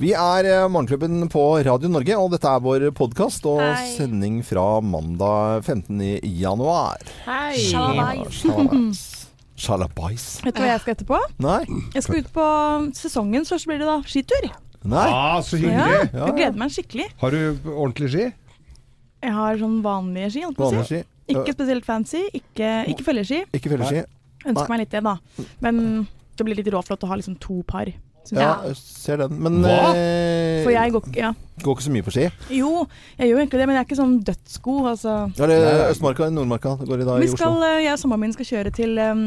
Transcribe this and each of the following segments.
Vi er eh, Morgenklubben på Radio Norge, og dette er vår podkast og Hei. sending fra mandag 15. januar. Hei. Sjalabais. Sjalabais. Vet du hva jeg skal etterpå? Nei? Jeg skal ut på sesongen, så blir det da skitur. Nei? Ah, så Ja, hyggelig! jeg gleder meg skikkelig. Har du ordentlig ski? Jeg har sånn vanlige ski. holdt på å Vanlig si. ski. Ikke spesielt fancy, ikke, ikke følgeski. Ikke følgeski. Ønsker meg litt det, da. Men det blir litt råflott å ha liksom to par. Ja, jeg. ser den. Men Hva? eh, For jeg går ikke ja. går ikke så mye på ski. Jo, jeg gjør jo egentlig det, men jeg er ikke sånn dødsgod. Altså. Er det Østmarka eller Nordmarka det går i dag Vi i skal, Oslo? eh, jeg og samboeren min skal kjøre til um,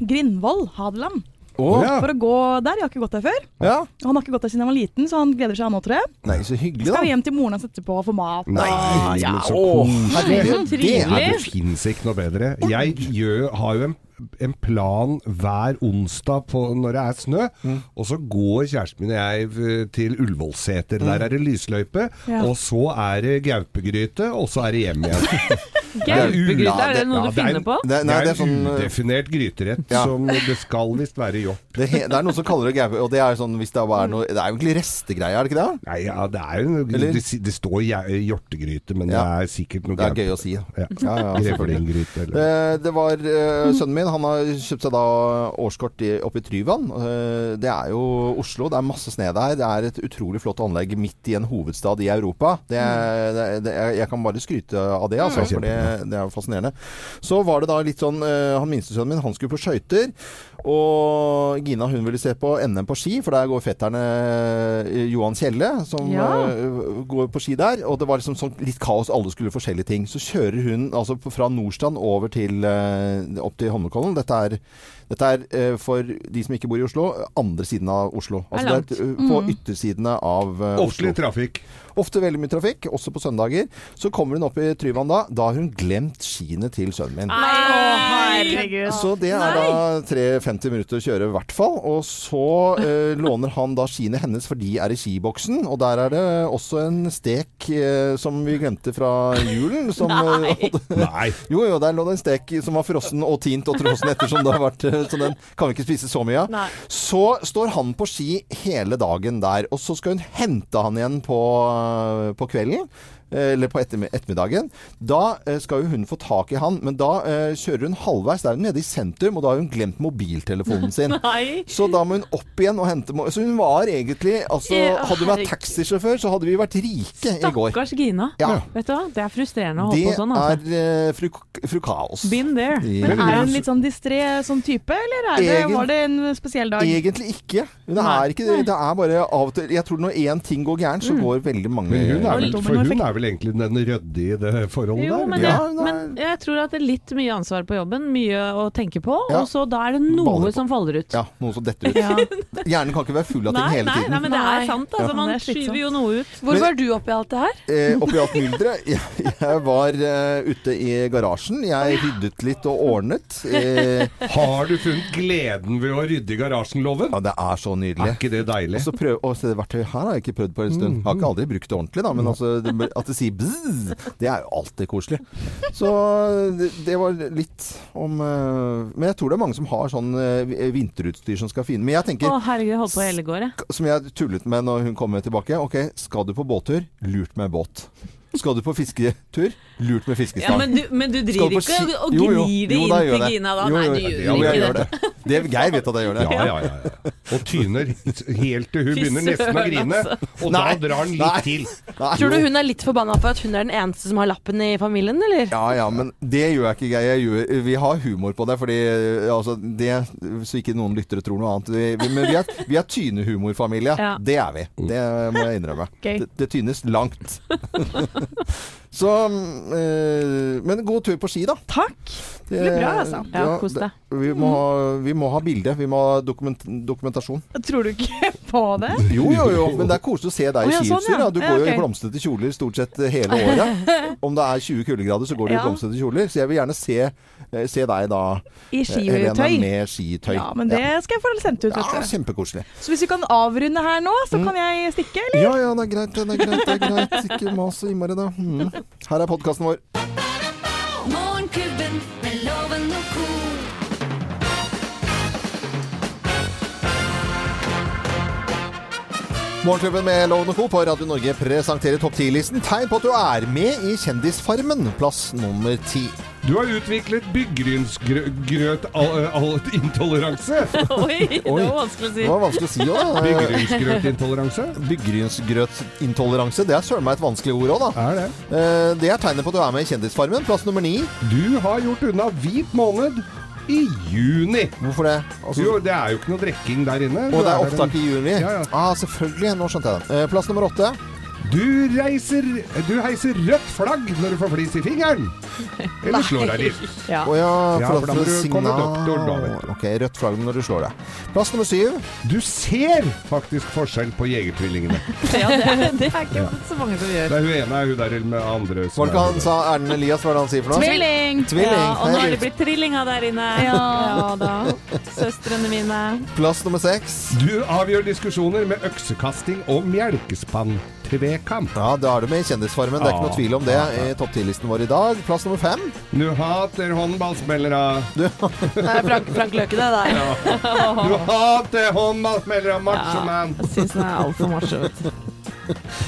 Grindvoll, Hadeland. Å, Ja. For å gå der. Jeg har ikke gått der før. ja. Og han har ikke gått der siden han var liten, så han gleder seg han nå, tror jeg. Nei, så hyggelig, Skal da. vi hjem til moren hans etterpå og få mat. Nei, og, ja. men så Åh, koselig. herregud. Det er trivelig. det fins ikke noe bedre. Jeg gjør, har jo en, en plan hver onsdag på, når det er snø, Mm. og så går kjæresten min og jeg eh, til Ullevålseter. Mm. Der er det lysløype, Ja. og så er det gaupegryte, og så er det hjem igjen. Gaupegryte, er det det- noe Ja, du er- finner på? Det, nei, det er sånn eh, udefinert gryterett Ja. som det skal visst være hjort. det, he- det er noen som kaller det gaupe, og det er sånn hvis det er noe Det er jo egentlig restegreier, er det ikke det? Nei, ja, det er jo Eller? Det, det står hjortegryte, men Ja. det er sikkert noe Det er gøy å si. Ja. Ja. Grevlinggryte eller Eh, Det var eh, sønnen min. Han har kjøpt seg da årskort i- oppe i Tryvann. Eh, Det er jo Oslo. Det er masse snø der. Det er et utrolig flott anlegg midt i en hovedstad i Europa. Det, det, det, jeg jeg kan bare skryte av det, altså, for det, er jo fascinerende. Så var det da litt sånn eh, Han minstesønnen min, han skulle på skøyter. Og Gina hun ville se på NM på ski, for der går fetterne eh, Johan Kjelle, som Ja. eh, går på ski der. Og det var liksom sånn litt kaos, alle skulle forskjellige ting. Så kjører hun altså fra Nordstrand over til eh, opp til Holmenkollen. Dette er, dette er for de som ikke bor i Oslo, andre siden av Oslo. Altså Det er på på yttersidene av Oslo. Ofte trafikk. Ofte veldig mye trafikk, også på søndager. Så kommer hun opp i Tryvann da. Da har hun glemt skiene til sønnen min. herregud. Så det er da 3-50 minutter å kjøre i hvert fall. Og så eh, låner han da skiene hennes, for de er i skiboksen. Og der er det også en stek eh, som vi glemte fra julen. Som, eh, Nei. jo, jo, der lå det en stek som var frossen og tint og frossen etter, som det har vært. eh, Så den kan vi ikke spise så mye av. Så står han på ski hele dagen der, og så skal hun hente han igjen på, på kvelden. Eh, Eller på ettermiddagen. Da eh, skal jo hun få tak i han, men da eh, kjører hun halvveis. Der er hun nede i sentrum, og da har hun glemt mobiltelefonen sin. Nei. Så da må hun opp igjen og hente Så hun var egentlig altså, Hadde hun vært taxisjåfør, så hadde vi vært rike i går. Stakkars Gina. Ja. Vet du hva? Det er frustrerende å holde Det på sånn. Altså. er eh, fru, fru Kaos. Been there. Men er hun litt sånn distré sånn type, eller er det, Egen- var det en spesiell dag? Egentlig ikke. Det er ikke det. Det er bare av og til Jeg tror når én ting går gærent, så går veldig mange Men hun er vel, for hun er vel egentlig den ryddige i det forholdet Jo, der? men, Ja, jeg, men jeg tror at det er litt mye ansvar på jobben, mye å tenke på, Ja. og så da er det noe Baller som faller ut. Ja, noe som detter ut. Ja. Hjernen kan ikke være full av ting hele hele nei, nei, men det er sant. Altså, Ja. man er skyver jo noe ut. Hvor Men- var du oppi alt det her? Eh, oppi alt mylderet. Jeg, jeg var uh, ute i garasjen. Jeg ryddet litt og ordnet. Eh, Har du funnet gleden ved å rydde i garasjen, Loven? ja, det er så nydelig. Er ikke det deilig? Og så prøv, og se, det verktøyet her har jeg ikke prøvd på en stund. Jeg har ikke aldri brukt det ordentlig, da, men altså, det, at det sier bzz, det er jo alltid koselig. Så det, var litt om eh, Men jeg tror det er mange som har sånn eh, vinterutstyr som skal finne. Men jeg tenker Å herregud, holdt på hele gårde. som jeg tullet med når hun kommer tilbake. Ok, skal du på båttur? Lurt med båt. Skal du på fisketur? Lurt med Ja, men, du, men du driver ikke og Jo, jo. gnir det inn til. Gina da? Jo, Nei, du gjør jeg ikke det. Det. er Geir vet at jeg gjør det. Ja, ja, ja, ja. Og tyner helt til hun begynner nesten å grine. altså. Og Nei, da drar han litt nei. til. Nei, Tror du hun er litt forbanna for at hun er den eneste som har lappen i familien, eller? Ja ja, men det gjør jeg ikke, Geir. Jeg gjør, vi har humor på det, fordi altså, det, Så ikke noen lyttere tror noe annet. Vi, vi, men vi er, vi er tynehumorfamilie. Ja. Det er vi. Det må jeg innrømme. Okay. Det, det tynes langt. Så eh, Men god tur på ski, da. Takk. Det blir bra, altså. Ja, kos deg. Vi vi må ha bilde. Vi må ha dokument, dokumentasjon. Tror du ikke på det? Jo, jo, jo. Men det er koselig å se deg i sånn, skiutstyr. ja. Du går jo i blomstrete kjoler stort sett hele året. Om det er 20 kuldegrader, så går du i blomstrete kjoler. Så jeg vil gjerne se, eh, se deg da, I eh, Helena, skitøy. med skitøy. Ja, men det skal jeg få sendt ut, Ja, kjempekoselig. Så hvis vi kan avrunde her nå, så Mm. kan jeg stikke, eller? Ja, ja, det er greit, det er greit. det er greit. Ikke mas så innmari, da. Mm. Her er podkasten vår. Morgenklubben Morgenklubben med Loven og Co. på Radio Norge presenterer topp 10-listen. Tegn på at du er med i Kjendisfarmen, plass nummer ti. Du har utviklet byggrynsgrøt-intoleranse. Oi, det var vanskelig å si. Det var vanskelig å si òg. Byggrynsgrøt-intoleranse? Byggrynsgrøtintoleranse. Det er søren meg et vanskelig ord òg, da. Er det. Eh, Det er tegnet på at du er med i Kjendisfarmen, plass nummer ni. Du har gjort unna hvit måned i juni. Hvorfor det? Altså, Jo, det er jo ikke noe drikking der inne. og det er opptak i juni? Ja, ja. Ah, selvfølgelig. Nå skjønte jeg det. Eh, Plass nummer åtte. Du reiser Du heiser rødt flagg når du får flis i fingeren. Eller slår deg litt. Ja. Oh, ja, Ja, for da må du komme doktor, da. Ok, rødt flagg når du slår deg. Plass nummer syv. Du ser faktisk forskjell på jegertvillingene. Ja, det, det er ikke så mange som gjør. Det er hun ene er hun der med andre som Var det ikke han sa Erlend Elias, hva er det han sier for noe? Tvilling! Tvilling. Ja, og nå har er det blitt trillinga der inne. Ja. ja da. Søstrene mine. Plass nummer seks. Du avgjør diskusjoner med øksekasting og melkespann-tvekamp. Ja, da er du med i Kjendisfarmen. Det er ikke noe tvil om det i topp 10-listen vår i dag. Plass nummer fem. Du hater håndballspillere. Det er Frank, Frank Løke, det der. Du hater håndballspillere, machoman. Jeg syns han er altfor macho, vet du.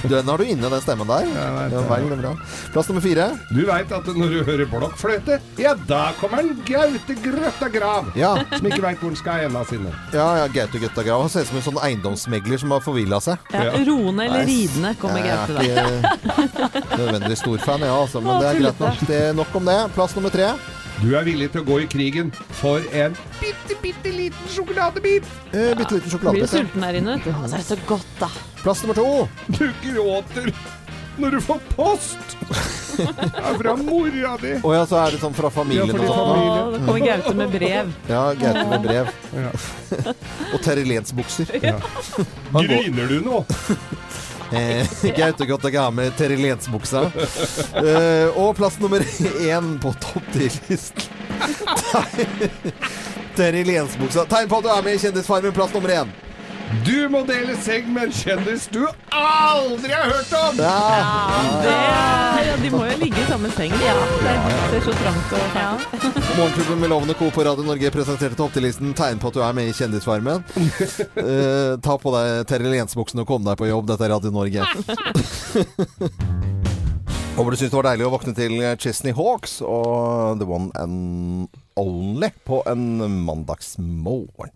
Den har du inne, den stemmen der. jeg vet Ja, det. er bra. Plass nummer fire. Du veit at når du hører blokkfløyte, ja, da kommer en Gaute Grøtta Grav. Ja, Som ikke veit hvor han skal ha hendene sine. ja, ja Gaute Grøtta Grav. Han ser ut som en sånn eiendomsmegler som har forvilla seg. Ja, Ja. roende eller Nei, ridende kommer Jeg Gaute er da. ikke nødvendigvis stor fan, ja, altså, men det er greit nok. Det er nok om det. Plass nummer tre. Du er villig til å gå i krigen for en bitte, bitte liten sjokoladebit. Eh, Bitte liten sjokoladebit. Blir sulten der inne, Det. Er så godt, da. Plass nummer to. Du gråter når du får post. Det er fra mora di. Å ja, så er det sånn fra familien Ja, og sånn. familie. Å, da kommer Gaute med brev. Ja, Gaute med brev. Ja. Og Terje Lens-bukser. Ja. Griner du nå? Eh, Gaute Gutta Grav med Terje Lens-buksa. Eh, og plass nummer én på topp 10-listen. Terje Lens-buksa. Tegn på at du er med i Kjendisfarmen, plass nummer én. Du må dele seng med en kjendis du aldri har hørt om! Ja. Det, ja, de må jo ligge i samme seng. Ja. Det er så trangt og fælt. Morgenklubben med Lovende Co. på Radio Norge presenterte topptillisten Tegn på at du er med i Kjendisfarmen. uh, ta på deg Terje Lens-buksen og kom deg på jobb. Dette er Radio Norge. Håper du syns det var deilig å våkne til Chesney Hawks og The One and Only på en mandagsmorgen.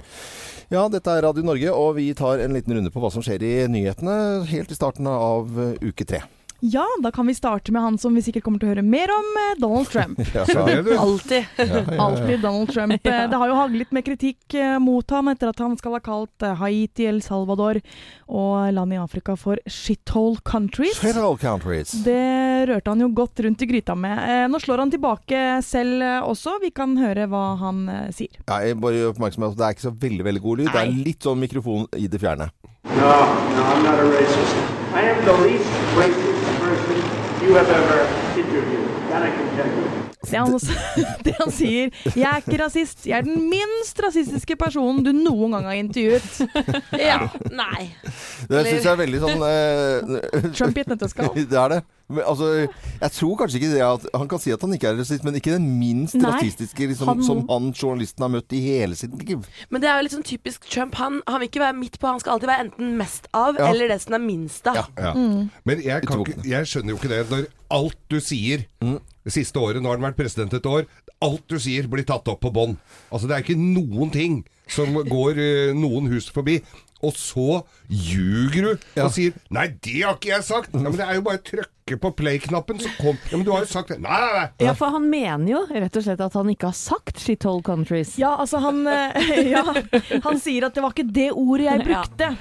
Ja, dette er Radio Norge, og vi tar en liten runde på hva som skjer i nyhetene helt i starten av uke tre. Ja, da kan vi starte med han som vi sikkert kommer til å høre mer om, eh, Donald Trump. Ja, Se Ja, du. Alltid. Alltid Donald Trump. Det har jo haglet med kritikk eh, mot ham etter at han skal ha kalt eh, Haiti, El Salvador og land i Afrika for shithole countries. Shithole countries. Det rørte han jo godt rundt i gryta med. Nå slår han tilbake selv også. Vi kan høre hva han sier. Ja, jeg bare gjør oppmerksom på at det er ikke så veldig veldig god lyd. Det er litt sånn mikrofon i det fjerne. No, no, I'm not a racist. I am the least racist you have ever interviewed. That I can tell you. Det han, det han sier 'Jeg er ikke rasist. Jeg er den minst rasistiske personen du noen gang har intervjuet'. Ja. Nei. Det syns jeg er veldig sånn eh, Trump i et nøtteskall. Det er det. Men, altså, jeg tror kanskje ikke det at Han kan si at han ikke er rasist, men ikke den minst Nei, rasistiske liksom, han som han journalisten har møtt i hele sitt liv. Men det er jo litt sånn typisk Trump. Han, han vil ikke være midt på. Han skal alltid være enten mest av Ja. eller det som er minst av. Ja. Ja. Men jeg, kan ikke, jeg skjønner jo ikke det. Når alt du sier det siste året, nå har han vært president et år, alt du sier blir tatt opp på bånd. Altså det er ikke noen ting som går uh, noen hus forbi. Og så ljuger du Ja. og sier 'nei, det har ikke jeg sagt'. Ja, men det er jo bare å trykke på play-knappen, så kom Ja, men du har jo sagt det. Nei, nei, nei. Ja, for han mener jo rett og slett at han ikke har sagt shithole countries. Ja, altså han, eh, ja, han sier at det var ikke det ordet jeg Ja. brukte.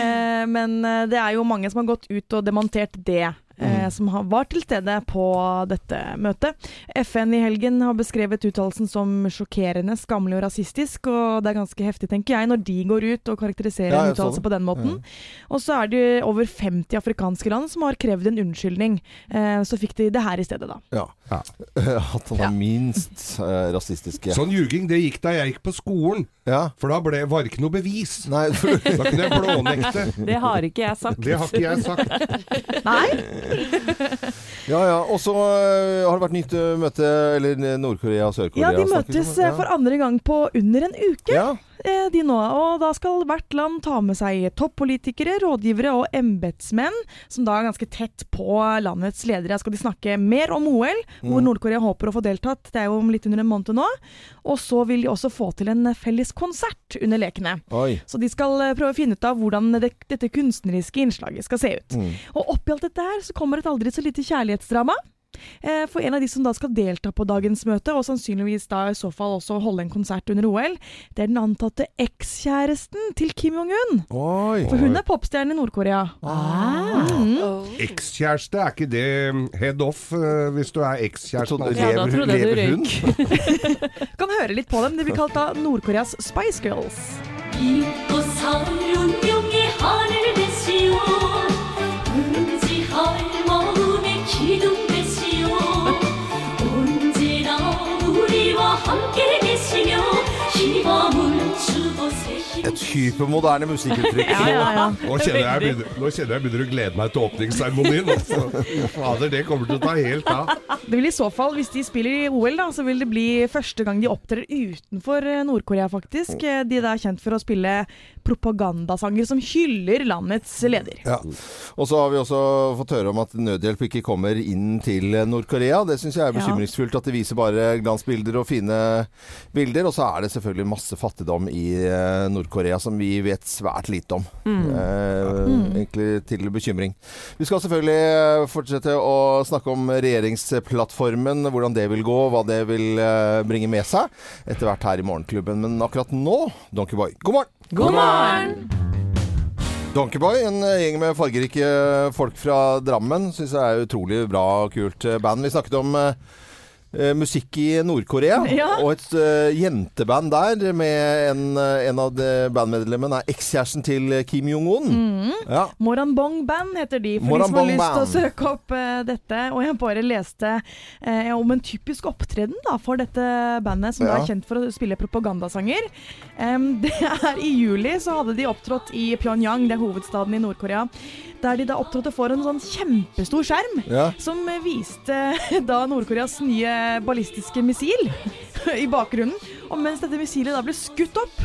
Eh, men det er jo mange som har gått ut og demontert det. Eh, Som har- var til stede på dette møtet. FN i helgen har beskrevet uttalelsen som sjokkerende, skammelig og rasistisk. Og det er ganske heftig, tenker jeg, når de går ut og karakteriserer Ja, en uttalelse på den måten. Og så er det over 50 afrikanske land som har krevd en unnskyldning. Eh, Så fikk de det her i stedet, da. Ja. Ja. At han er minst eh, rasistiske. Sånn ljuging, det gikk da jeg gikk på skolen. Ja. For da ble, var det ikke noe bevis. Nei, for, Da kunne jeg blånekte. Det har ikke jeg sagt. Det har ikke jeg sagt. Nei, ja, ja. Og så eh, har det vært nytt eh, møte Eller Nord-Korea og Sør-Korea. ja, de møtes eh, for andre gang på under en uke. ja. Eh, de nå. Og da skal hvert land ta med seg toppolitikere, rådgivere og embetsmenn, som da er ganske tett på landets ledere. Skal de snakke mer om OL, hvor Nord-Korea håper å få deltatt. Det er jo om litt under en måned nå. Og så vil de også få til en felles konsert under lekene. Oi. Så de skal eh, prøve å finne ut av hvordan det, dette kunstneriske innslaget skal se ut. Og oppi alt dette her så kommer et aldri så lite kjærlighetsdrama. Eh, For en av de som da skal delta på dagens møte, og sannsynligvis da i så fall også holde en konsert under OL, det er den antatte ekskjæresten til Kim Jong-un. For hun er popstjerne i Nord-Korea. Ekskjæreste, er ikke det head off eh, hvis du er ekskjæresten? Ja, da trodde jeg du røyk. Kan høre litt på dem. De blir kalt da Nord-Koreas Spice Girls. 빛고 Et hypermoderne musikkuttrykk. Ja, ja, ja. Nå kjenner jeg begynner, nå kjenner jeg begynner å glede meg til åpningsseremonien. Altså. Fader, det kommer til å ta helt av. Det vil i så fall, Hvis de spiller i OL, da, så vil det bli første gang de opptrer utenfor eh, Nord-Korea, faktisk. Eh, De er kjent for å spille propagandasanger som hyller landets leder. Ja. Og så har vi også fått høre om at nødhjelp ikke kommer inn til Nord-Korea. Det syns jeg er bekymringsfullt, at de viser bare glansbilder og fine bilder. Og så er det selvfølgelig masse fattigdom i eh, Nord-Korea som vi vet svært lite om. Eh, Egentlig til bekymring. Vi skal selvfølgelig eh, fortsette å snakke om regjeringsplattformen, hvordan det vil gå, hva det vil eh, bringe med seg etter hvert her i Morgenklubben. Men akkurat nå, Donkeyboy, god morgen! God morgen! Donkeyboy, en eh, gjeng med fargerike folk fra Drammen, syns jeg er utrolig bra og kult band. Vi snakket om eh, musikk i Nord-Korea, Ja. og et uh, jenteband der med en, eh, en av bandmedlemmene er ekskjæresten til Kim Jong-un. Mm. Ja. Moranbong Band heter de, for de som har lyst til å søke opp uh, dette. Og jeg bare leste uh, om en typisk opptreden da, for dette bandet, som Ja. er kjent for å spille propagandasanger. Um, det er I juli så hadde de opptrådt i Pyongyang, det er hovedstaden i Nord-Korea. Der de da opptrådte for en sånn kjempestor skjerm. Ja. Som eh, viste da Nord-Koreas nye ballistiske missil i bakgrunnen. Og mens dette missilet da ble skutt opp,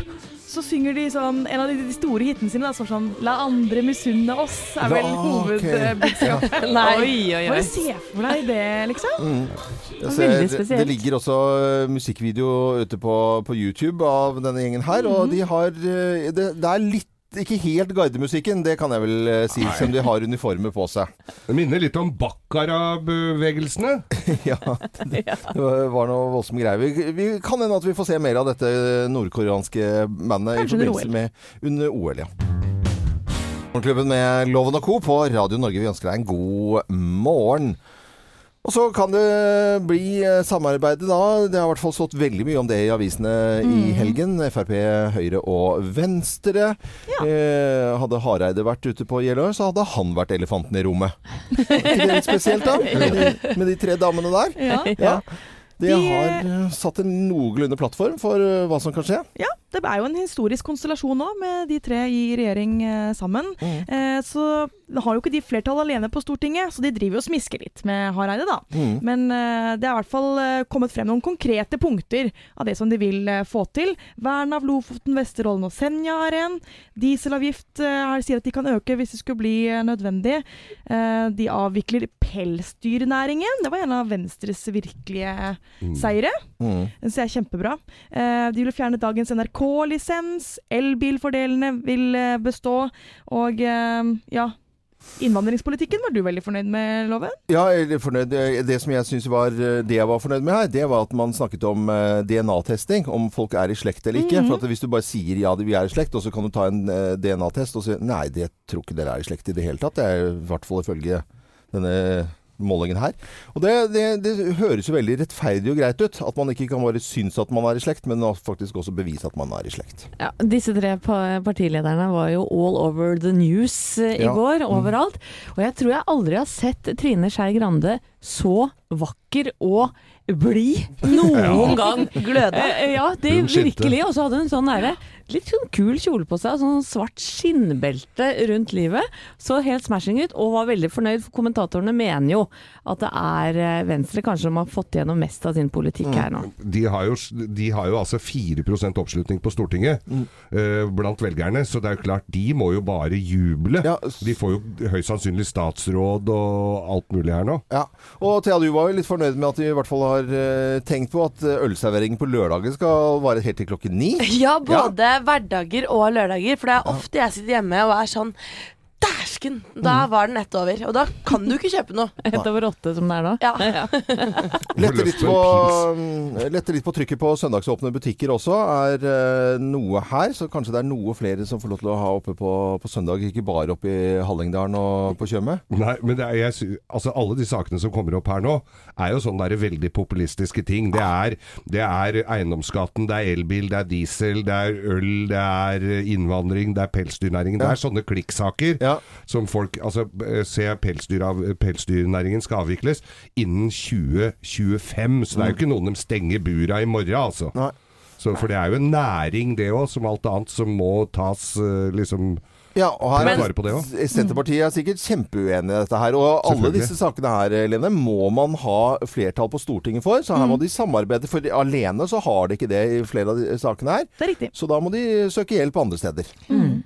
så synger de sånn En av de, de store hitene sine da, som sånn La andre misunne oss, er vel hovedbudskapet. Okay. Nei. Oi, oi, oi. Bare se for deg det, liksom. Jeg Veldig spesielt. det ligger også eh, musikkvideo ute på, på YouTube av denne gjengen her, og Mhm. de har eh, det, det er litt ikke helt gardemusikken, det kan jeg vel eh, si, som de har uniformer på seg. Det minner litt om Bakkara-bevegelsene. ja, det, det var noe voldsomme greier. Vi, vi kan hende at vi får se mer av dette nordkoreanske bandet Kanskje i under forbindelse med under OL, ja. Morgenklubben med Loven og Co. på Radio Norge. Vi ønsker deg en god morgen. Og så kan det bli samarbeidet da. Det har i hvert fall stått veldig mye om det i avisene i helgen. Frp, Høyre og Venstre. Eh, hadde Hareide vært ute på Jeløya, så hadde han vært elefanten i rommet. Ikke det litt spesielt, da? Med de, med de tre damene der. Ja. Ja. De De- har eh, satt en noenlunde plattform for eh, hva som kan skje. Ja, det er jo en historisk konstellasjon nå, med de tre i regjering sammen. sammen. Eh, så har jo ikke de flertall alene på Stortinget, så de driver og smisker litt med Hareide, da. Men uh, det er i hvert fall uh, kommet frem noen konkrete punkter av det som de vil uh, få til. Vern av Lofoten, Vesterålen og Senja er en. Dieselavgift sier at de kan øke hvis det skulle bli nødvendig. De avvikler pelsdyrnæringen. Det var en av Venstres virkelige seire. Mm. Den synes jeg kjempebra. De vil fjerne dagens NRK-lisens. Elbilfordelene vil bestå. Og ja Innvandringspolitikken var du veldig fornøyd med, Loven? Ja, fornøyd. Det som jeg synes var eh, det jeg var fornøyd med her, det var at man snakket om eh, DNA-testing. Om folk er i slekt eller ikke. For at hvis du bare sier ja, vi er i slekt, og så kan du ta en eh, DNA-test og si nei, det tror ikke dere er i slekt i det hele tatt. Det er i hvert fall ifølge denne målingen her. Og det, det, det høres jo veldig rettferdig og greit ut. At man ikke kan bare synes at man er i slekt, men faktisk også bevise at man er i slekt. Ja, disse tre partilederne var jo all over the news eh, i Ja. går, overalt. Og jeg tror jeg aldri har sett Trine Skei Grande så vakker og blid noen gang. Gløda. Eh, Ja, det virkelig. Og så hadde hun sånn der, litt sånn kul kjole på seg, sånn svart skinnbelte rundt livet. Så helt smashing ut, og var veldig fornøyd. For kommentatorene mener jo at det er eh, Venstre kanskje som har fått gjennom mest av sin politikk her nå. De har, jo, de har jo altså 4% oppslutning på Stortinget eh, blant velgerne, så det er jo klart, de må jo bare juble. Ja, De får jo høyst sannsynlig statsråd og alt mulig her nå. Ja, og Thea, du var jo litt fornøyd med at de i hvert fall har eh, tenkt på at eh, ølserveringen på lørdager skal vare helt til klokken ni. Ja, både hverdager og lørdager. For det er ofte jeg sitter hjemme og er sånn Dæsken! Da var den ett over. Og da kan du ikke kjøpe noe. Ett over åtte som det er nå. Ja. Lette litt, på mm, lette litt på trykket på søndagsåpne butikker også, er eh, noe her. Så kanskje det er noe flere som får lov til å ha oppe på, på søndag, ikke bare oppe i Hallingdalen og på Tjøme. Nei, men det er, jeg, altså alle de sakene som kommer opp her nå, er jo sånne der veldig populistiske ting. Det er, det er eiendomsskatten, det er elbil, det er diesel, det er øl, det er innvandring, det er pelsdyrnæringen. Det er sånne klikksaker Ja. Som folk Altså, eh, se pelsdyr av, pelsdyrnæringen skal avvikles innen 2025, så det er jo ikke noen de stenger bura i morgen, altså. Nei. Så, for det er jo en næring, det òg, som alt annet, som må tas eh, liksom Ja, og her Men- det. Senterpartiet er sikkert kjempeuenig i dette her. Og alle disse sakene her, Lene, må man ha flertall på Stortinget for. Så her må de samarbeide. For alene så har de ikke det i flere av de sakene her. Det er. Så da må de søke hjelp andre steder.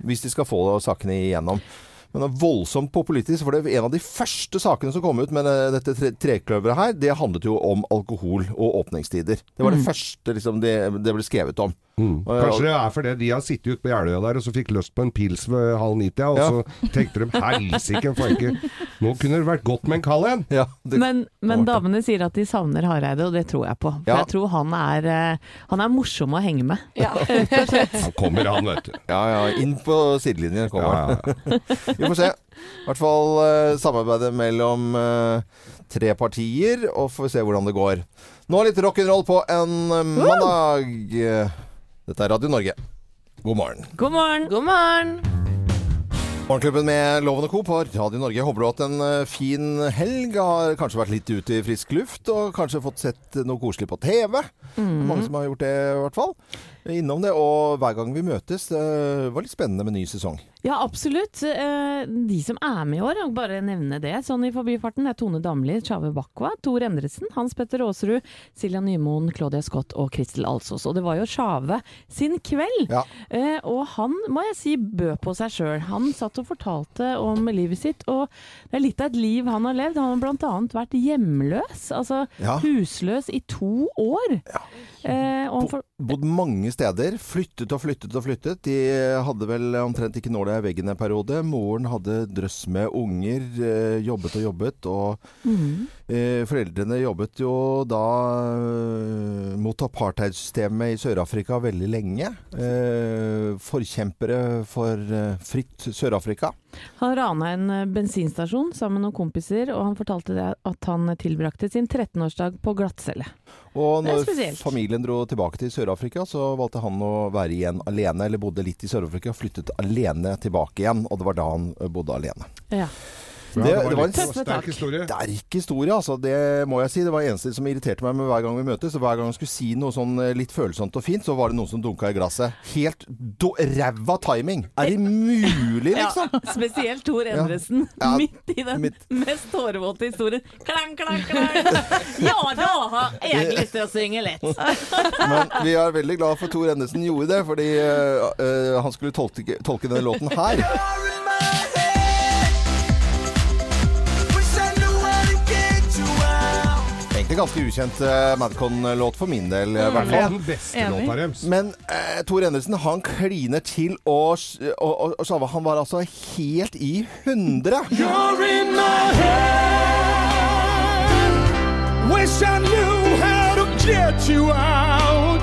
Hvis de skal få sakene igjennom. Men det er voldsomt populistisk, for det er en av de første sakene som kom ut med dette tre trekløveret her, det handlet jo om alkohol og åpningstider. Det var det første liksom, det, det ble skrevet om. Mm. Og- Kanskje det er fordi de har sittet ute på Jeløya der og så fikk lyst på en pils ved halv ni-tida, og Ja. så tenkte de helsike, Nå kunne det vært godt med en kald en! Ja, Men, men damene sier at de savner Hareide, og det tror jeg på. For Ja. jeg tror han er, eh, han er morsom å henge med. Ja. Han kommer, han, vet du. ja, ja, inn på sidelinjen kommer han. ja, ja. Vi får se. I hvert fall eh, samarbeidet mellom eh, tre partier, og får se hvordan det går. Nå litt rock'n'roll på en mandag. Dette er Radio Norge. God morgen. God morgen! God morgen. Morgenklubben med Loven og Co. på Radio Norge. Håper du har hatt en eh, fin helg. Har kanskje vært litt ute i frisk luft, og kanskje fått sett noe koselig på TV. Mange som har gjort det, i hvert fall. Innom det. Og hver gang vi møtes, det var litt spennende med ny sesong. Ja, absolutt. Eh, De som er med i år, vil bare nevne det. Sånn i forbifarten er Tone Damli, Tjave Bakwa, Tor Endresen, Hans Petter Aasrud, Silja Nymoen, Claudia Scott og Kristel Alsås. Og det var jo Tjave sin kveld. Ja. Eh, og han må jeg si bød på seg sjøl. Han satt og fortalte om livet sitt, og det er litt av et liv han har levd. Han har bl.a. vært hjemløs, altså Ja. husløs i to år. Ja. og Bodd mange steder. Flyttet og flyttet og flyttet. De hadde vel omtrent ikke nåla i veggen en periode. Moren hadde drøss med unger. eh, Jobbet og jobbet. Og eh, foreldrene jobbet jo da eh, mot apartheidsystemet i Sør-Afrika veldig lenge. Eh, forkjempere for fritt Sør-Afrika. Han rana en bensinstasjon sammen med noen kompiser, og han fortalte det at han tilbrakte sin 13-årsdag på glattcelle. Og når familien dro tilbake til Sør-Afrika, så valgte han å være igjen alene, eller bodde litt i Sør-Afrika, flyttet alene tilbake igjen. Og det var da han eh, bodde alene. Ja. Ja, Det- det, var en sterk historie. Er historie, altså. Det må jeg si. Det var eneste som irriterte meg med hver gang vi møtes. Hver gang jeg skulle si noe sånn eh, litt følsomt og fint, så var det noen som dunka i glasset. Helt do- ræva timing! Er det mulig, liksom? Ja, spesielt Tor Endresen, Ja, midt i den mitt. mest tårevåte historien. Klang, klang, klang! Ja, da har jeg lyst til å synge litt. Men vi er veldig glad for Tor Endresen gjorde det, fordi eh, eh, han skulle tolke, tolke denne låten her. Ganske ukjent uh, Madcon-låt for min del, i hvert er fall. den beste Enig. låta deres. Men eh, Tor Endresen han kliner til og, og, og, og Sjava, Han var altså helt i hundre. Wish I knew how to get you out.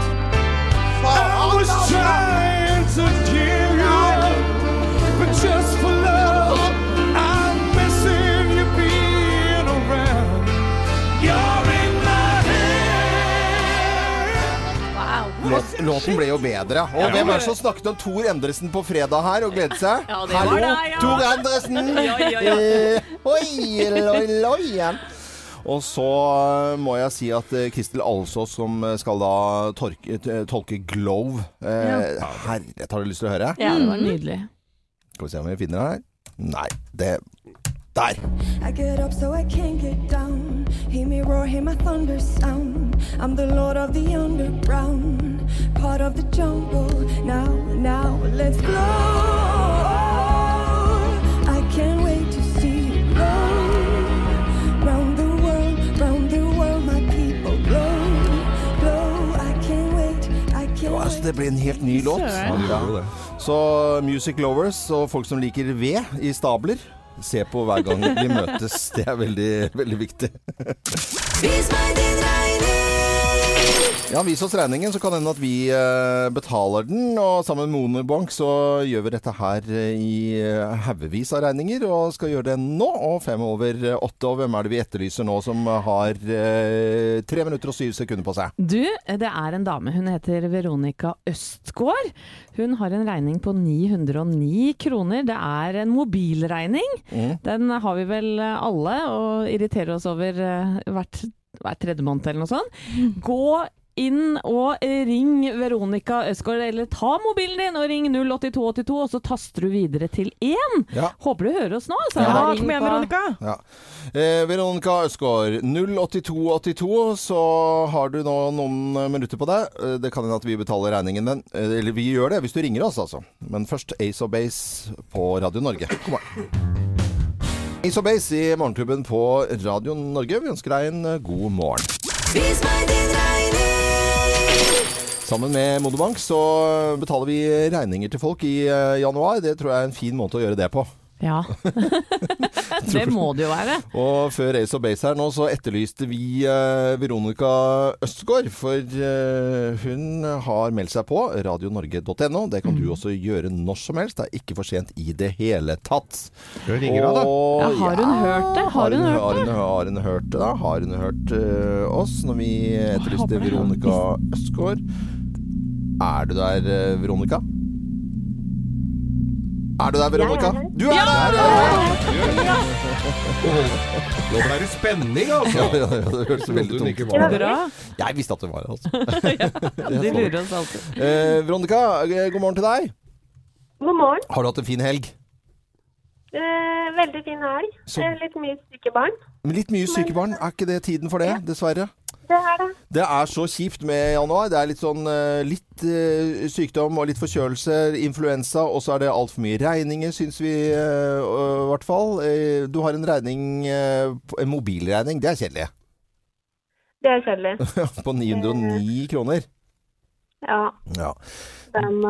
I was trying to give Låt, låten ble jo bedre. Og hvem er det som snakket om Tor Endresen på fredag her og gledet seg? Ja, det var Hallo, deg, ja. Tor Endresen! Ja, ja, ja. Eh, oi, loi, oi. Og så eh, må jeg si at eh, Kristel Alsås, som eh, skal da torke, tolke Glove eh, Herlighet, har du lyst til å høre? Ja, det var nydelig. Skal vi se om vi finner det her. Nei, det Der! I get up so I can't get down. Hear me roar, hear my thunder sound. I'm the lord of the underground, part of the jungle. Now, now, let's blow. I can't wait to see you blow. Round the world, round the world, my people glow, glow. I can't wait, I can't Ja, altså, det ble en helt ny låt. Ja, det gjorde det. Så Music Lovers og folk som liker ved i stabler, se på hver gang vi møtes. Det er veldig, veldig viktig. Vis meg din regning. Ja, Vis oss regningen, så kan det hende at vi eh, betaler den. Og sammen med Monobank så gjør vi dette her eh, i eh, haugevis av regninger, og skal gjøre det nå. Og fem over åtte. Og hvem er det vi etterlyser nå som har eh, tre minutter og syv sekunder på seg? Du, det er en dame. Hun heter Veronica Østgård. Hun har en regning på 909 kroner. Det er en mobilregning. Mm. Den har vi vel alle, og irriterer oss over hvert, hver tredje måned eller noe sånt. Gå inn og ring Veronica Øsgaard, eller ta mobilen din og ring 08282, og så taster du videre til 1. Ja. Håper du hører oss nå. altså. Ja, Ring kom igjen, Veronica. Ja. Eh, Veronica Østgaard, 08282, så har du nå noen minutter på deg. Eh, Det kan hende at vi betaler regningen, men eh, Eller vi gjør det hvis du ringer oss, altså. Men først Ace of Base på Radio Norge. Kom an. Ace of Base i Morgenklubben på Radio Norge. Vi ønsker deg en eh, god morgen. Vis meg din regning. Sammen med Modobank så betaler vi regninger til folk i eh, januar. Det tror jeg er en fin måte å gjøre det på. Ja. det må det jo være. Og før Ace of Base her nå, så etterlyste vi eh, Veronica Østgaard. For eh, hun har meldt seg på radionorge.no. Det kan du også gjøre når som helst. Det er ikke for sent i det hele tatt. Hun ringer og, da. Ja, har hun hørt det? Har hun hørt har det? hun, har hun hørt det? da? Har hun hørt uh, oss når vi etterlyste. Veronica Østgaard? Er du der, eh, Veronica? Er du der, Veronica? Du er der! Ja! Nå ble det spenning, altså! Ja, ja, ja, det hørtes veldig tungt ut. Jeg visste at det var det, altså. De lurer oss alltid. Eh, Veronica, eh, god morgen til deg. God morgen. Har du hatt en fin helg? Eh, veldig fin helg. Så- Eh, litt mye syke barn. Litt mye syke barn, er ikke det tiden for det, dessverre? Det er det. Det er så kjipt med januar. Det er litt sånn eh, litt eh, sykdom og litt forkjølelse, influensa, og så er det altfor mye regninger, syns vi eh, i hvert fall. Du har en regning, en mobilregning, det er kjedelig. Det er kjedelig. på 909 kroner. Ja. Ja. Den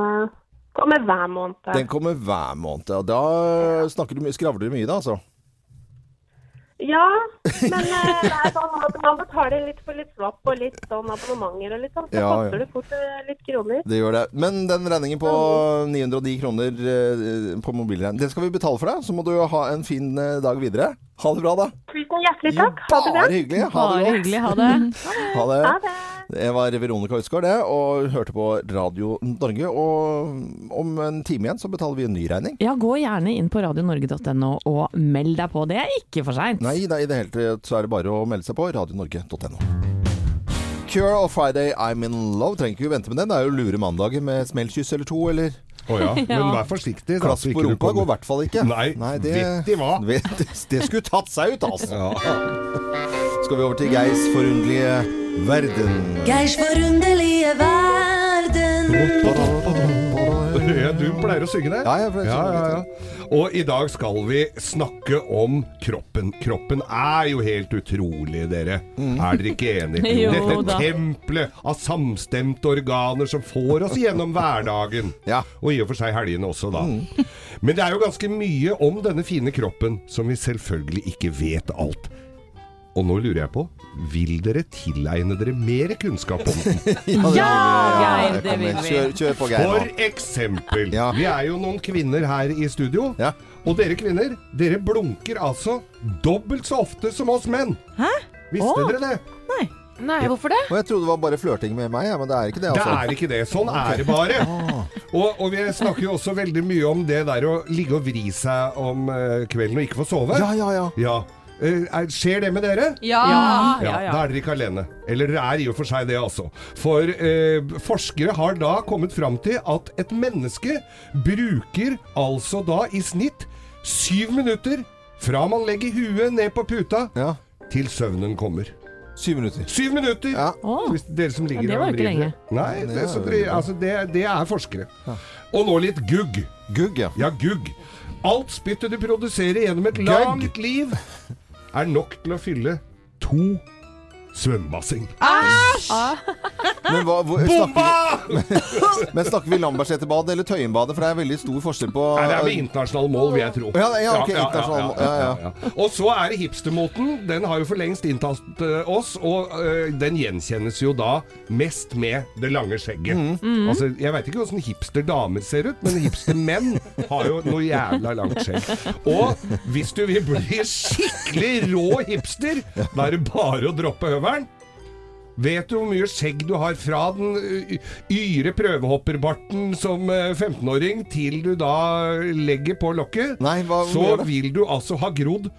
kommer hver måned. Den kommer hver måned, og da snakker du skravler du mye da, altså. Ja, men eh, det er sånn at man betaler litt for litt swapp og litt sånn abonnementer og litt sånn. Så Ja, ja. koster det fort eh, litt kroner. Det gjør det. Men den regningen på 910 kroner eh, på mobilregning, den skal vi betale for deg. Så må du ha en fin eh, dag videre. Ha det bra, da. Tusen hjertelig takk. Ha det Bare bra. hyggelig. Ha det Bare godt. hyggelig. Ha det. Ha det. Ha det. Det var Veronica Utskår, det, og hørte på Radio Norge. Og om en time igjen så betaler vi en ny regning. Ja, gå gjerne inn på radionorge.no og meld deg på. Det er ikke for seint. Nei, det da i det hele tatt så er det bare å melde seg på radionorge.no. Cure of Friday I'm in love. Trenger ikke vente med den. Det er jo lure mandag med smellkyss eller to, eller Oh, ja. Men vær forsiktig. klass på rumpa går i hvert fall ikke. Nei, det, vet de hva? Vet, det, det skulle tatt seg ut, altså. Ja. Skal vi over til Geirs forunderlige verden. Geirs forunderlige verden. Du pleier å synge det? Ja, jeg pleier å synge ja, ja. Og i dag skal vi snakke om kroppen. Kroppen er jo helt utrolig, dere. Mm. Er dere ikke enige? Jo Dette tempelet av samstemte organer som får oss gjennom hverdagen. Ja. Og i og for seg helgene også, da. Mm. Men det er jo ganske mye om denne fine kroppen som vi selvfølgelig ikke vet alt. Og nå lurer jeg på, vil dere tilegne dere mer kunnskap om den? Ja, Geir, det det vil vi. Kjør, kjør på, Geir. For eksempel, Ja. vi er jo noen kvinner her i studio. Ja. Og dere kvinner, dere blunker altså dobbelt så ofte som oss menn. Hæ? Visste Åh. dere det? Nei, Nei, hvorfor det? Og jeg trodde det var bare flørting med meg, men det er ikke det, altså. Det er ikke det. Sånn er det bare. Og, og vi snakker jo også veldig mye om det der å ligge og vri seg om eh, kvelden og ikke få sove. Ja, ja, ja. Ja. Eh, er- Skjer det med dere? Ja. Ja, Ja, ja, ja. Da er dere ikke alene. Eller dere er i og for seg det, altså. For eh, forskere har da kommet fram til at et menneske bruker altså da i snitt syv minutter fra man legger huet ned på puta, Ja. til søvnen kommer. Syv minutter. Syv minutter! Ja. Hvis dere som ligger Ja, det var jo ikke lenge. Nei, det, Det er så dere, altså det, det er forskere. Og nå litt gugg. Gugg, ja. Ja, gugg. Alt spyttet du produserer gjennom et Gugg. langt liv, er nok til å fylle to svømmebasseng. Men, hva, hvor, snakker, men snakker vi Lambertseterbadet eller Tøyenbadet? For det er veldig stor forskjell på Nei, det er med internasjonale mål, vil jeg tro. Ja, ja, ok, internasjonale mål. Ja, ja. Og så er det hipstermoten. Den har jo for lengst inntatt eh, oss, og øh, den gjenkjennes jo da mest med det lange skjegget. Mm. Altså, jeg veit ikke åssen hipsterdamer ser ut, men hipstermenn har jo noe jævla langt skjegg. Og hvis du vil bli skikkelig rå hipster, da er det bare å droppe høvelen. Vet du hvor mye skjegg du har fra den yre prøvehopperbarten som eh, 15-åring til du da legger på lokket? Nei, hva så vil du altså ha grodd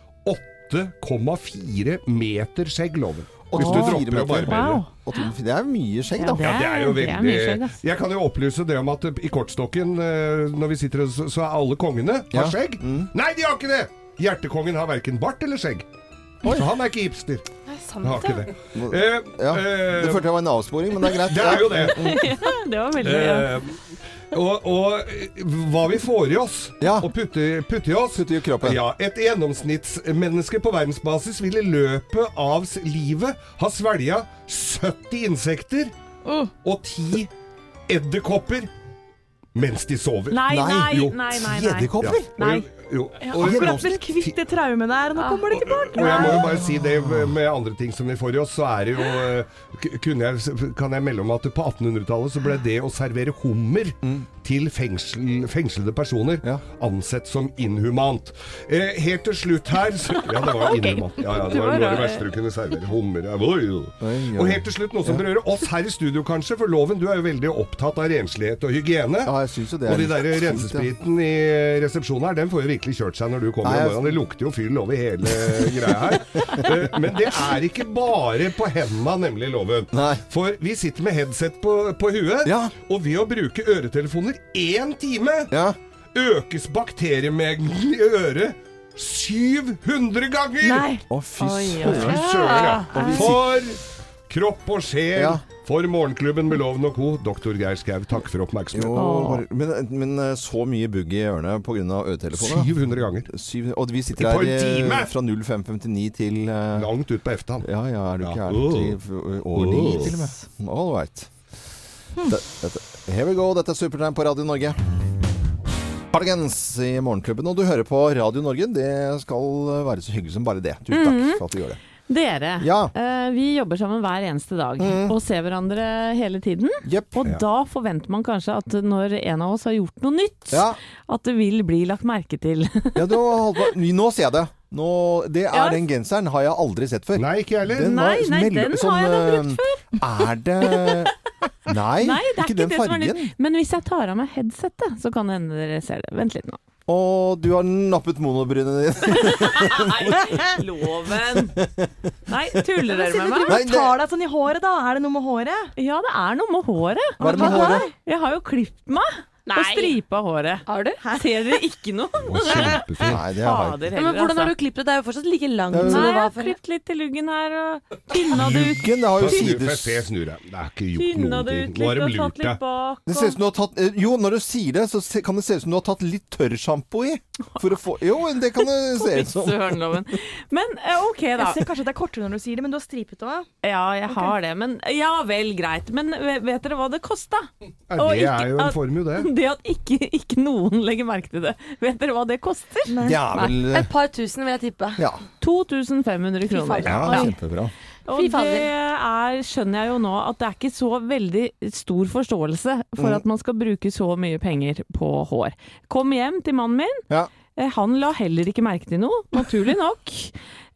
8,4 meter skjegg, loven. Hvis du dropper å barbere. Wow. Det er mye skjegg, da. det Ja, det er jo mye skjegg, veldig. Jeg kan jo opplyse det om at i kortstokken, når vi sitter og så er alle kongene har Ja. skjegg. Mm. Nei, de har ikke det! Hjertekongen har verken bart eller skjegg. Så han er ikke hipster. Er sant, har ikke det. det. Eh, Ja, eh, Det følte jeg var en avsporing, men det er greit. det er jo det. Det var veldig ja. Eh, og, og eh, hva vi får i oss Ja. og putter, putter i oss Putter i kroppen. Ja, Et gjennomsnittsmenneske på verdensbasis vil i løpet av s- livet ha svelga 70 insekter og 10 edderkopper mens de sover. Nei, Nei, nei, nei. nei. Edderkopper? Nei. Jo, og, Akkurat blitt kvitt det traumet der, og nå kommer det tilbake. og jeg må jo bare si det med andre ting som vi får i oss, så er det jo eh, kunne jeg, Kan jeg melde om at på 1800-tallet så ble det å servere hummer til fengsel, fengslede personer Ja. ansett som inhumant. Eh, helt til slutt her så, Ja, det var inhumant. Ja, ja, det var noe av det verste du kunne servere. Hummer. Og helt til slutt noe som berører oss her i studio, kanskje. For Loven, du er jo veldig opptatt av renslighet og hygiene. Ja, jeg synes jo det Og de der rensespriten i resepsjonen her, den får jo virkelig kjørt seg når du kommer om morgenen. Det lukter jo fyll over hele greia her. Eh, Men det er ikke bare på henda, nemlig loven. Nei. For vi sitter med headset på, på huet, Ja. og ved å bruke øretelefoner én time Ja. økes bakteriemengden i øret 700 ganger! Nei. Å, fy søren. Ja. For kropp og sjel. Ja. For Morgenklubben med Loven og co. Doktor Geir Skau, takk for oppmerksomheten. Jo, men, men eh, så mye bugg i ørene pga. øretelefoner? da? 700 ganger. Syv, og vi sitter her en eh, fra 0559 til uh, Langt ut på eftan. Ja, ja, er du ikke Ja. her til over ni, til og med? All right. Det, dette, here we go. Dette er Supertime på Radio Norge. Cardigans i Morgenklubben, og du hører på Radio Norge. Det skal være så hyggelig som bare det. Tusen takk for at du gjør det. Dere, Ja. eh, vi jobber sammen hver eneste dag Mm. og ser hverandre hele tiden. Yep. Og da forventer man kanskje at når en av oss har gjort noe nytt, Ja, at det vil bli lagt merke til. ja du. Nå ser jeg det. Nå, det er Ja. Den genseren har jeg aldri sett før. Nei, ikke jeg heller. Den Nei, nei, den har sånn, jeg da brukt før. Er det Nei, Nei, det er ikke ikke den det som fargen. Men hvis jeg tar av meg headsetet, så kan det hende dere ser det. Vent litt nå. Og du har nappet monobrynene dine. Nei, loven! Nei, tuller dere med meg? Nei, det- tar deg sånn i håret, da. Er det noe med håret? Ja, det er noe med håret. Hva er det med håret? Jeg har jo klippet meg. Og stripa håret. Har du? Ser dere ikke noe? Kjempefint. Nei, det har jeg Fader heller, men hvordan har altså. du klippet det? Det er jo fortsatt like langt som Nei, det jeg var har før. klippet litt til luggen her, og tynna det ut. Luggen, det har jo sider få se snurre. Det er ikke gjort Tynna noen det ting. ut Nå har de og lurt tatt litt deg. bak. Det ser ut som du har tatt eh, Jo, når du sier det, så se- kan det se ut som du har tatt litt tørrsjampo i. For å få Jo, det kan det se ut som. Sørenloven. Men eh, ok, da. Jeg ser kanskje at det er kortere når du sier det, men du har stripet òg. Ja, jeg har det. Men ja vel, greit. Men ve- vet dere hva det kosta? Nei, det er jo en formue, det. Det at ikke, ikke noen legger merke til det. Vet dere hva det koster? Nei. Ja, vel Et par tusen, vil jeg tippe. Ja, 2500 kroner. ja kjempebra. Og det er, skjønner jeg jo nå, at det er ikke så veldig stor forståelse for Mm. at man skal bruke så mye penger på hår. Kom hjem til mannen min. Ja. Eh, Han la heller ikke merke til noe, naturlig nok.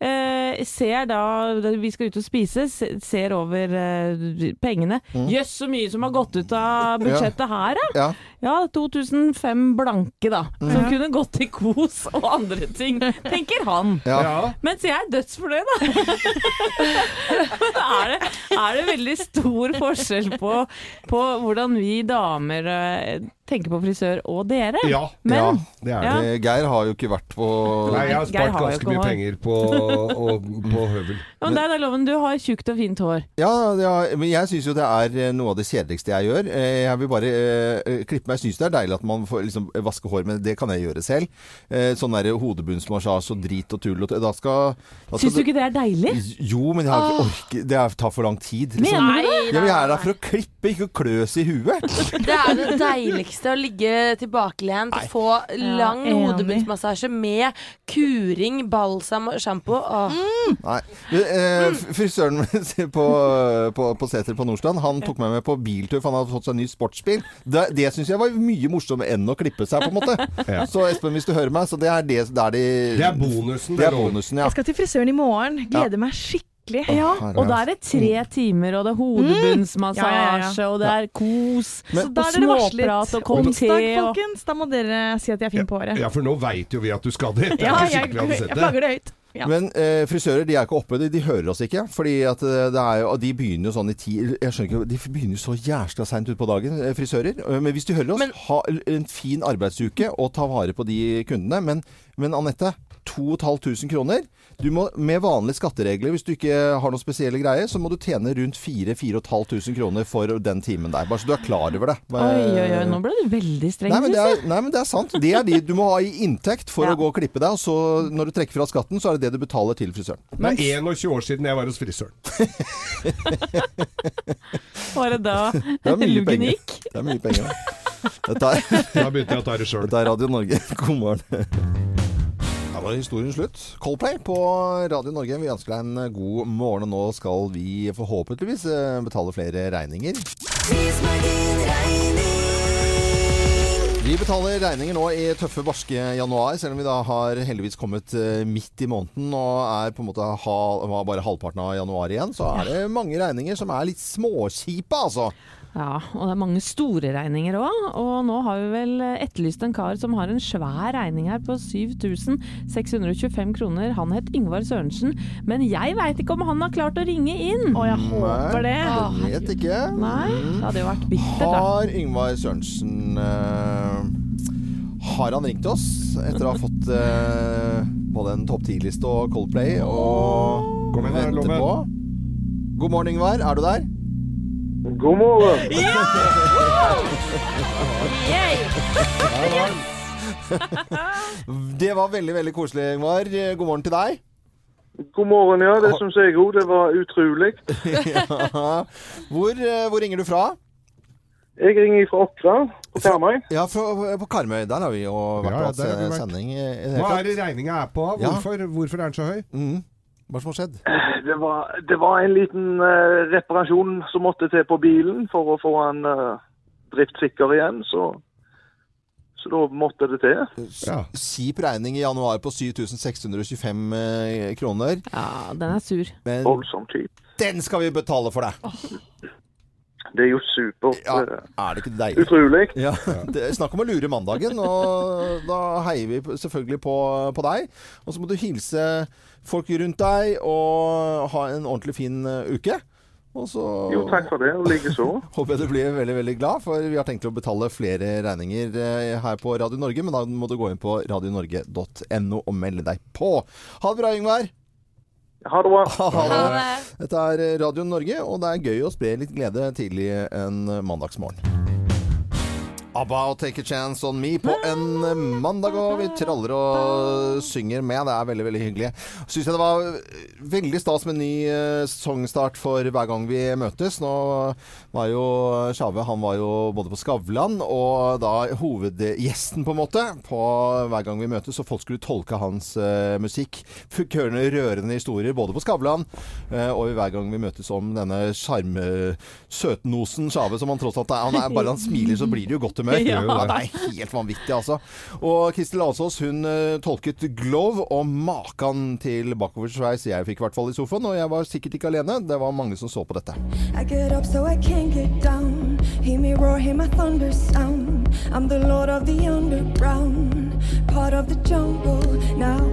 Eh, ser da Vi skal ut og spise, ser over eh, pengene. Jøss, så mye som har gått ut av budsjettet her, da! Ja. Ja, 2005 blanke, da. Som kunne gått til kos og andre ting, tenker han. Ja. Ja. Mens jeg er dødsfornøyd, da. Er, det, er det veldig stor forskjell på, på hvordan vi damer eh, tenker på frisør og dere? ja, Men det er det. Geir har jo ikke vært på Nei, jeg har spart ganske mye penger på, og, på høvel. Men deg da, Loven, du har tjukt og fint hår. Ja, ja, men jeg syns jo det er eh, noe av det kjedeligste jeg gjør. Eh, Jeg vil bare eh, klippe meg. Jeg syns det er deilig at man får liksom vaske hår, men det kan jeg gjøre selv. Eh, Sånn der hodebunnsmassasje og drit og tull og Da skal, da skal Syns du ikke det er deilig? Jo, men jeg har ikke orket det er- tar for lang tid. Liksom. Mener du det? Ja, men jeg er der for å klippe, ikke å kløs i huet. Det er det deiligste å ligge tilbakelent få lang ja, hodebunnsmassasje med kuring, balsam og sjampo. Åh. Nei. Eh, frisøren på, på, på Seter på Nordstrand, han tok meg med på biltur, for han hadde fått seg en ny sportsbil. Det, det syns jeg var mye morsommere enn å klippe seg, på en måte. Ja. Så Espen, hvis du hører meg, så det er det, det er de Det er bonusen. Det er bonusen, ja. Jeg skal til frisøren i morgen. Gleder meg skikkelig. Ja, og da er det tre timer, og det er hodebunnsmassasje, Ja, ja, ja. og det er kos, Men- Så da og er småprat og kom te folkens. Da må dere si at jeg er fin på håret. Ja, for nå veit jo vi at du skal. Det Ja, jeg, jeg, jeg flagger det høyt. Ja. Men eh, frisører de er ikke oppe, de, de hører oss ikke. Fordi at eh, det er jo, og de begynner jo sånn i ti Jeg skjønner ikke, De begynner jo så jæskla seint utpå dagen, eh, frisører. Men hvis du hører oss, Men- ha en fin arbeidsuke og ta vare på de kundene. Men, men Anette, 2500 kroner. Du må, med vanlige skatteregler, hvis du ikke har noen spesielle greier, så må du tjene rundt 4500 kroner for den timen der. Bare så du er klar over det. Oi, oi, oi, nå ble du veldig streng, Nei men, det syns er, nei, men det er sant. Det er de du må ha i inntekt for Ja. å gå og klippe deg. Og så når du trekker fra skatten, så er det det du betaler til frisøren. Det er 21 år siden jeg var hos frisøren. Var det da Det er luggen gikk? Det er mye penger. Er, Da begynte jeg å ta det sjøl. dette er Radio Norge. God morgen. Da var historien slutt. Coldplay på Radio Norge. Vi ønsker deg en god morgen, og nå skal vi forhåpentligvis eh, betale flere regninger. Vi betaler regninger nå i tøffe, barske januar, selv om vi da har heldigvis kommet eh, midt i måneden og er på en måte ha, bare halvparten av januar igjen. Så er det mange regninger som er litt småkjipe, altså. Ja, og det er mange store regninger òg. Og nå har vi vel etterlyst en kar som har en svær regning her på 7625 kroner. Han het Yngvar Sørensen, men jeg veit ikke om han har klart å ringe inn. Og jeg håper det. Nei, Jeg vet ikke. Nei, det hadde jo vært bittert, da. Har Yngvar Sørensen eh, Har han ringt oss etter å ha fått eh, både en topp ti-liste og Coldplay og Kom igjen, venter vente på? God morgen, Yngvar. Er du der? God morgen. Det var veldig, veldig koselig, Yngvar. God morgen til deg. God morgen, ja. Det syns jeg òg. Det var utrolig. Ja. Hvor, eh, hvor ringer du fra? Jeg ringer fra Åkra på Karmøy. Ja, fra, på Karmøy. Der har vi jo vært Ja, eh, vært. sending. Hva er det regninga er på? Ja. Hvorfor, hvorfor er den så høy? Mm. Hva som har skjedd? Det var, det var en liten uh, reparasjon som måtte til på bilen for å få den uh, driftssikker igjen, så, så da måtte det til. Ja. Kjip regning i januar på 7625 uh, kroner. Ja, den er sur. Men Voldsomt kjip. den skal vi betale for deg! Det er jo supert. Ja, er det ikke deilig? Utrolig. Ja, det Snakk om å lure mandagen, og da heier vi selvfølgelig på, på deg. Og så må du hilse folk rundt deg og ha en ordentlig fin eh, uke. Og så Jo, takk for det, og likeså. håper jeg du blir veldig veldig glad, for vi har tenkt å betale flere regninger eh, her på Radio Norge. Men da må du gå inn på radionorge.no og melde deg på. Ha det bra, Yngvar. Ha det bra. Ha det. Dette er Radio Norge, og det er gøy å spre litt glede tidlig en mandagsmorgen. ABBA og Take a Chance on Me på en mandag, og vi traller og synger med. Det er veldig veldig hyggelig. Syns jeg det var veldig stas med ny eh, sesongstart for hver gang vi møtes. Nå var jo Sjave han var jo både på Skavlan og da hovedgjesten, på en måte, på hver gang vi møtes. Og folk skulle tolke hans uh, musikk. Fikk høre rørende historier både på Skavlan uh, og hver gang vi møtes om denne sjarmsøtnosen Sjave, som han tross alt er. Han er bare han smiler, så blir det jo godt humør. Ja. Det er helt vanvittig, altså. Og Kristel Alsås hun eh, tolket Glove og makan til bakoversveis jeg fikk i hvert fall i sofaen. Og jeg var sikkert ikke alene. Det var mange som så på dette. I get up so I can't get down. Hear me roar, hear my thunder sound. I'm the lord of the underground, part of the jungle. Now, now,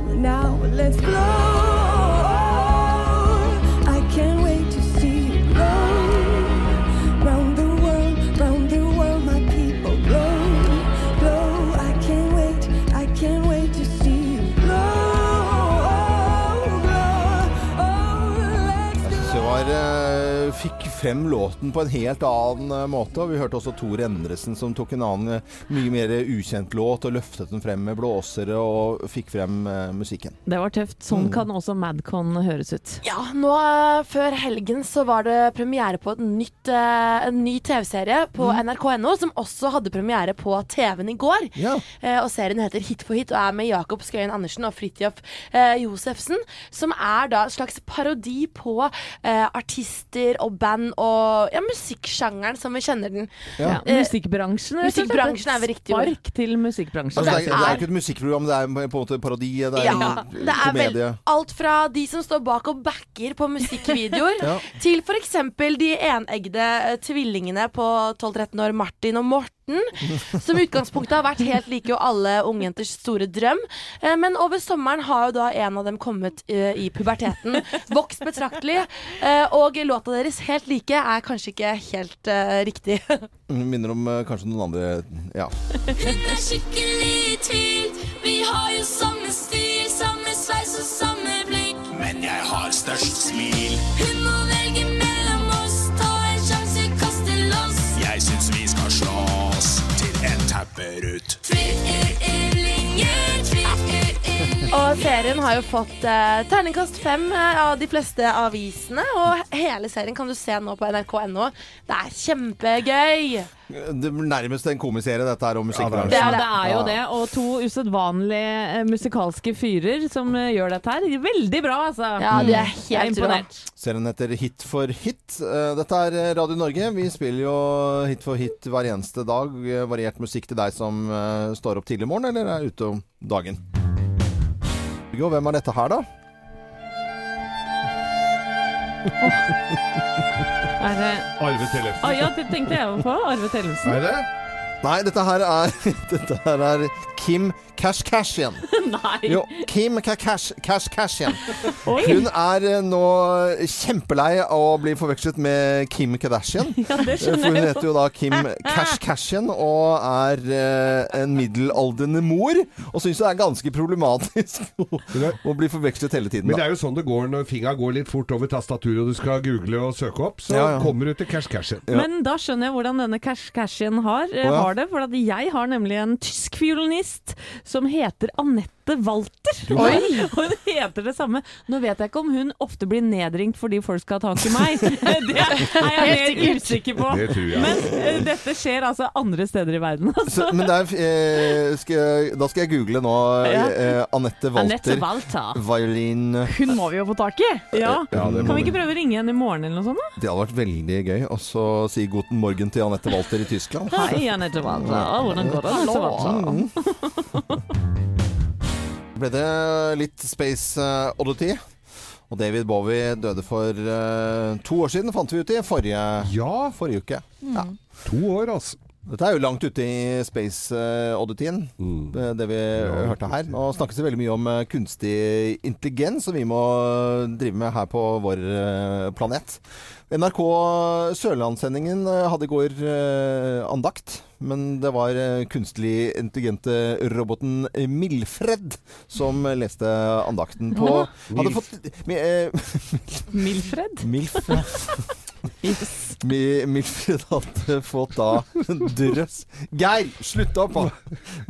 frem låten på en helt annen eh, måte. Og vi hørte også Tor Endresen som tok en annen, eh, mye mer ukjent låt og løftet den frem med blåsere og fikk frem uh, musikken. Det var tøft. Sånn kan også Madcon høres ut. Ja, nå uh, før helgen så var det premiere på et nytt, uh, en ny TV-serie på nrk.no, som også hadde premiere på TV-en i går. Ja. Eh, og serien heter Hit for hit og er med Jakob Skøyen Andersen og Fridtjof eh, Josefsen. Som er da en slags parodi på eh, artister og band og ja, musikksjangeren som vi kjenner den. Ja. Eh, Musikkbransjen. og musikkbransjen er vel riktig ord. Spark til musikkbransjen. Altså, det, er, det er er- ikke et musikkprogram, det er på en måte parodi. Det er Ja, en det er vel komedie. alt fra de som står bak og backer på musikkvideoer, Ja. til f.eks. de eneggede eh, tvillingene på 12-13 år, Martin og Morten. Som i utgangspunktet har vært helt like jo alle ungjenters store drøm. Eh, Men over sommeren har jo da en av dem kommet eh, i puberteten, vokst betraktelig. Og låta deres Helt like er kanskje ikke helt uh, riktig. Minner om uh, kanskje noen andre Ja. Hun er skikkelig i tvil. Vi har jo samme stil, samme sveis og samme blikk. Men jeg har størst smil. Serien har jo fått eh, terningkast fem eh, av de fleste avisene. Og hele serien kan du se nå på nrk.no. Det er kjempegøy! Det er nærmest en komiserie, dette her om musikkbransjen. Ja, er det er jo det. Og to usedvanlige eh, musikalske fyrer som eh, gjør dette her. Veldig bra, altså. Ja, de er helt er helt rå. imponert. Serien heter Hit for hit. Dette er Radio Norge. Vi spiller jo hit for hit hver eneste dag. Variert musikk til deg som står opp tidlig i morgen eller er ute om dagen. Jo, hvem er dette her, da? Er det Arve Tellefsen. Ah, ja, det tenkte jeg jo på. Arve Tellefsen. Er det? Nei, dette her er, dette her er Kim Kashkashian. Nei. Jo, Kim Kashkashian. Hun er eh, nå kjempelei av å bli forvekslet med Kim Kardashian. Ja, det For hun heter jo. da Kim Kashkashian og er eh, en middelaldrende mor. Og syns det er ganske problematisk å, bli forvekslet hele tiden. Men det er jo sånn det går når fingra går litt fort over tastaturet og du skal google og søke opp. Så Ja, ja. kommer du til cash cashen. Ja. Men da skjønner jeg hvordan denne Cash Cashian har, eh, ja. Har det. For jeg har nemlig en tysk fiolinist som heter Anette Walter. Oi! Og hun heter det samme. Nå vet jeg ikke om hun ofte blir nedringt fordi folk skal ha tak i meg. Det er jeg mer usikker på. Det tror jeg. Men uh, dette skjer altså andre steder i verden. Så, Altså. men der, er, eh, skal, jeg- da skal jeg google nå eh, Anette Walter. Walter. Violin Hun må vi jo få tak i. Ja. Ja, Kan vi ikke prøve å ringe henne i morgen eller noe sånt? da? Det hadde vært veldig gøy Og så si guten morgen til Anette Walter i Tyskland. Hei, Anette Walter. Hvordan går det? Anette Walter? ble det litt Space eh, Oddity. Og David Bowie døde for uh, to år siden, fant vi ut i forrige, Ja, forrige uke. Ja. to år, altså. Dette er jo langt ute i Space eh, Oddityen, Mm. det, det vi hørte her. Nå snakkes det veldig mye om kunstig intelligens, som vi må drive med her på vår planet. NRK Sørlandssendingen eh, hadde i går eh, andakt, men det var eh, kunstig intelligente roboten Milfred som leste andakten på Milf. fått eh, Milfred? Milf. Yes. Mi- hadde fått da en drøss Geir, slutt opp! da.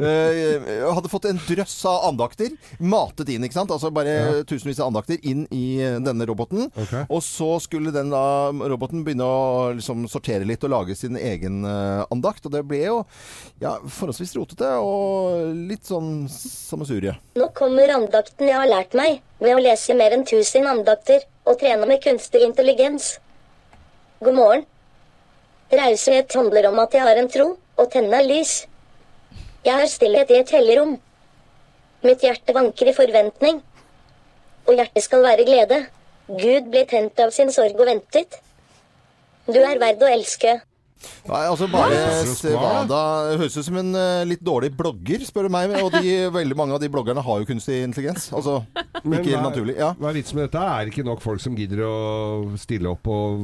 Eh, hadde fått en drøss av andakter matet inn, ikke sant? Altså bare Ja. tusenvis av andakter inn i eh, denne roboten. Okay. Og så skulle den da, roboten begynne å liksom, sortere litt og lage sin egen eh, andakt. Og det ble jo ja, forholdsvis rotete og litt sånn sammensurie. Nå kommer andakten jeg har lært meg, ved å lese mer enn 1000 andakter og trene med kunstig intelligens. God morgen. Raushet handler om at jeg har en tro, og tenne lys. Jeg har stillhet i et hellig rom. Mitt hjerte vanker i forventning. Og hjertet skal være glede. Gud blir tent av sin sorg og ventet. Du er verd å elske. Nei, altså bare. Svada høres ut som en eh, litt dårlig blogger, spør du meg. Og de, veldig mange av de bloggerne har jo kunstig intelligens. Altså Men ikke hva er- naturlig. Ja. Hva er vitsen med dette? Er det ikke nok folk som gidder å stille opp og,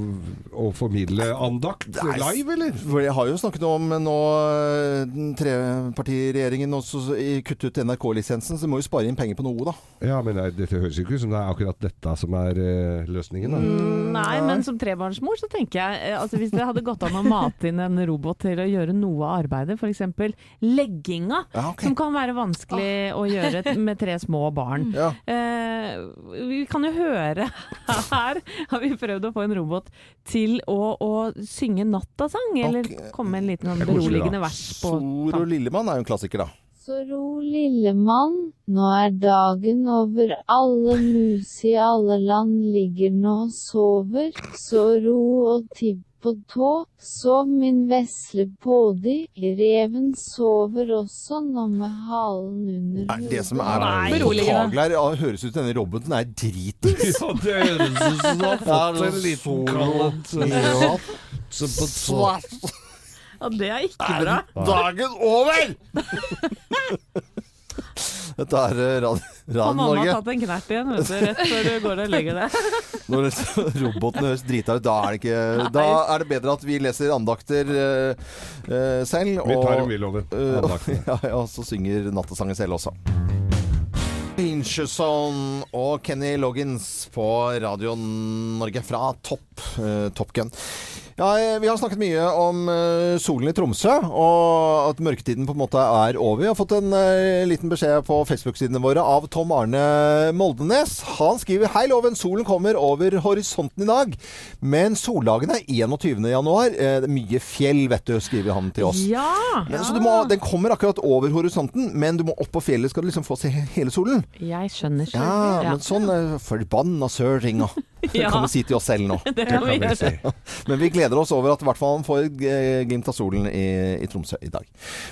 og formidle andakt live, eller? For jeg har jo snakket om nå eh, den trepartiregjeringen også kutte ut NRK-lisensen, så de må jo spare inn penger på noe, da. Ja, men nei, dette høres jo ikke ut som det er akkurat dette som er eh, løsningen, da. Nei, men som trebarnsmor så tenker jeg altså Hvis det hadde gått an å mate inn en robot til å gjøre noe av arbeidet, f.eks. legginga, Ja, okay. som kan være vanskelig å gjøre med tre små barn. Ja. Eh, vi kan jo høre Her har vi prøvd å få en robot til å, å synge nattasang, eller Ok. komme med en liten sånn er beroligende vers på Sor og Lillemann er jo en klassiker, da. Så ro, lille mann, nå er dagen over. Alle mus i alle land ligger nå og sover. Så ro og tipp på tå, så min vesle pådi. Reven sover også nå med halen under Er det som er påtagelig her, ja, høres ut som denne roboten er dritings. Ja, det høres ut som du har fått en liten Ja. Svart. Ja, det er ikke bra. Dagen over! Dette er eh, Radio, Har Radio mamma har tatt en knert igjen vet du, rett før du går og legger deg? Når roboten høres drita ut, da er det ikke Da er det bedre at vi leser andakter uh, eh, selv. Vi tar en hvil over Andaktene. ja, ja, og så synger nattesangen selv også. Incherson og Kenny Loggins på Radio Norge fra Topp, eh, Top Gun. Ja, eh, vi har snakket mye om eh, solen i Tromsø, og at mørketiden på en måte er over. Vi har fått en eh, liten beskjed på Facebook-sidene våre av Tom Arne Moldenes. Han skriver Hei, Loven. Solen kommer over horisonten i dag, men soldagen er 21. januar. Det er mye fjell, vet du, skriver han til oss. Ja! ja. så du må, den kommer akkurat over horisonten, men du må opp på fjellet skal du liksom få se hele solen. Jeg skjønner. Ja, men sånn forbanna søringa. Det kan vi si til oss selv nå. Det kan vi gjøre. Men vi gleder oss over at i hvert fall han får eh, glimt av solen i, i Tromsø i dag.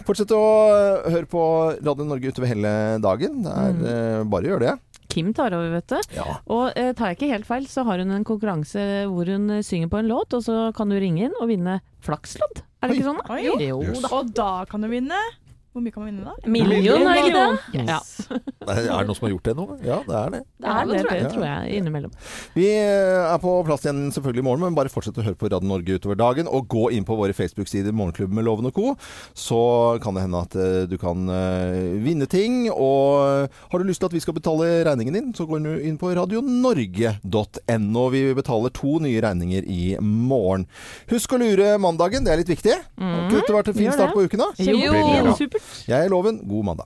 Fortsett å eh, høre på Radio Norge utover hele dagen. Det er mm. bare å gjøre det. Kim tar over, vet du. Ja. Og eh, tar jeg ikke helt feil, så har hun en konkurranse hvor hun eh, synger på en låt, og så kan du ringe inn og vinne flakslodd. Er det ikke sånn? da? Oi. Jo Yes. da. Og da kan du vinne. Hvor mye kan man vinne da? Million, er det ikke det? Ja, Er det noen som har gjort det nå? Ja, det er det. det er det, tror jeg. tror jeg, innimellom. Vi eh, er på plass igjen selvfølgelig i morgen, men bare fortsett å høre på Radio Norge utover dagen. Og gå inn på våre Facebook-sider Morgenklubben med Loven og co. Så kan det hende at eh, du kan eh, vinne ting. Og har du lyst til at vi skal betale regningen din, så går du inn på radionorge.no. Vi betaler to nye regninger i morgen. Husk å lure mandagen, det er litt viktig. Mm. ikke det vært en fin start på uken, da? Jo, super. supert. Jeg er Loven. God mandag.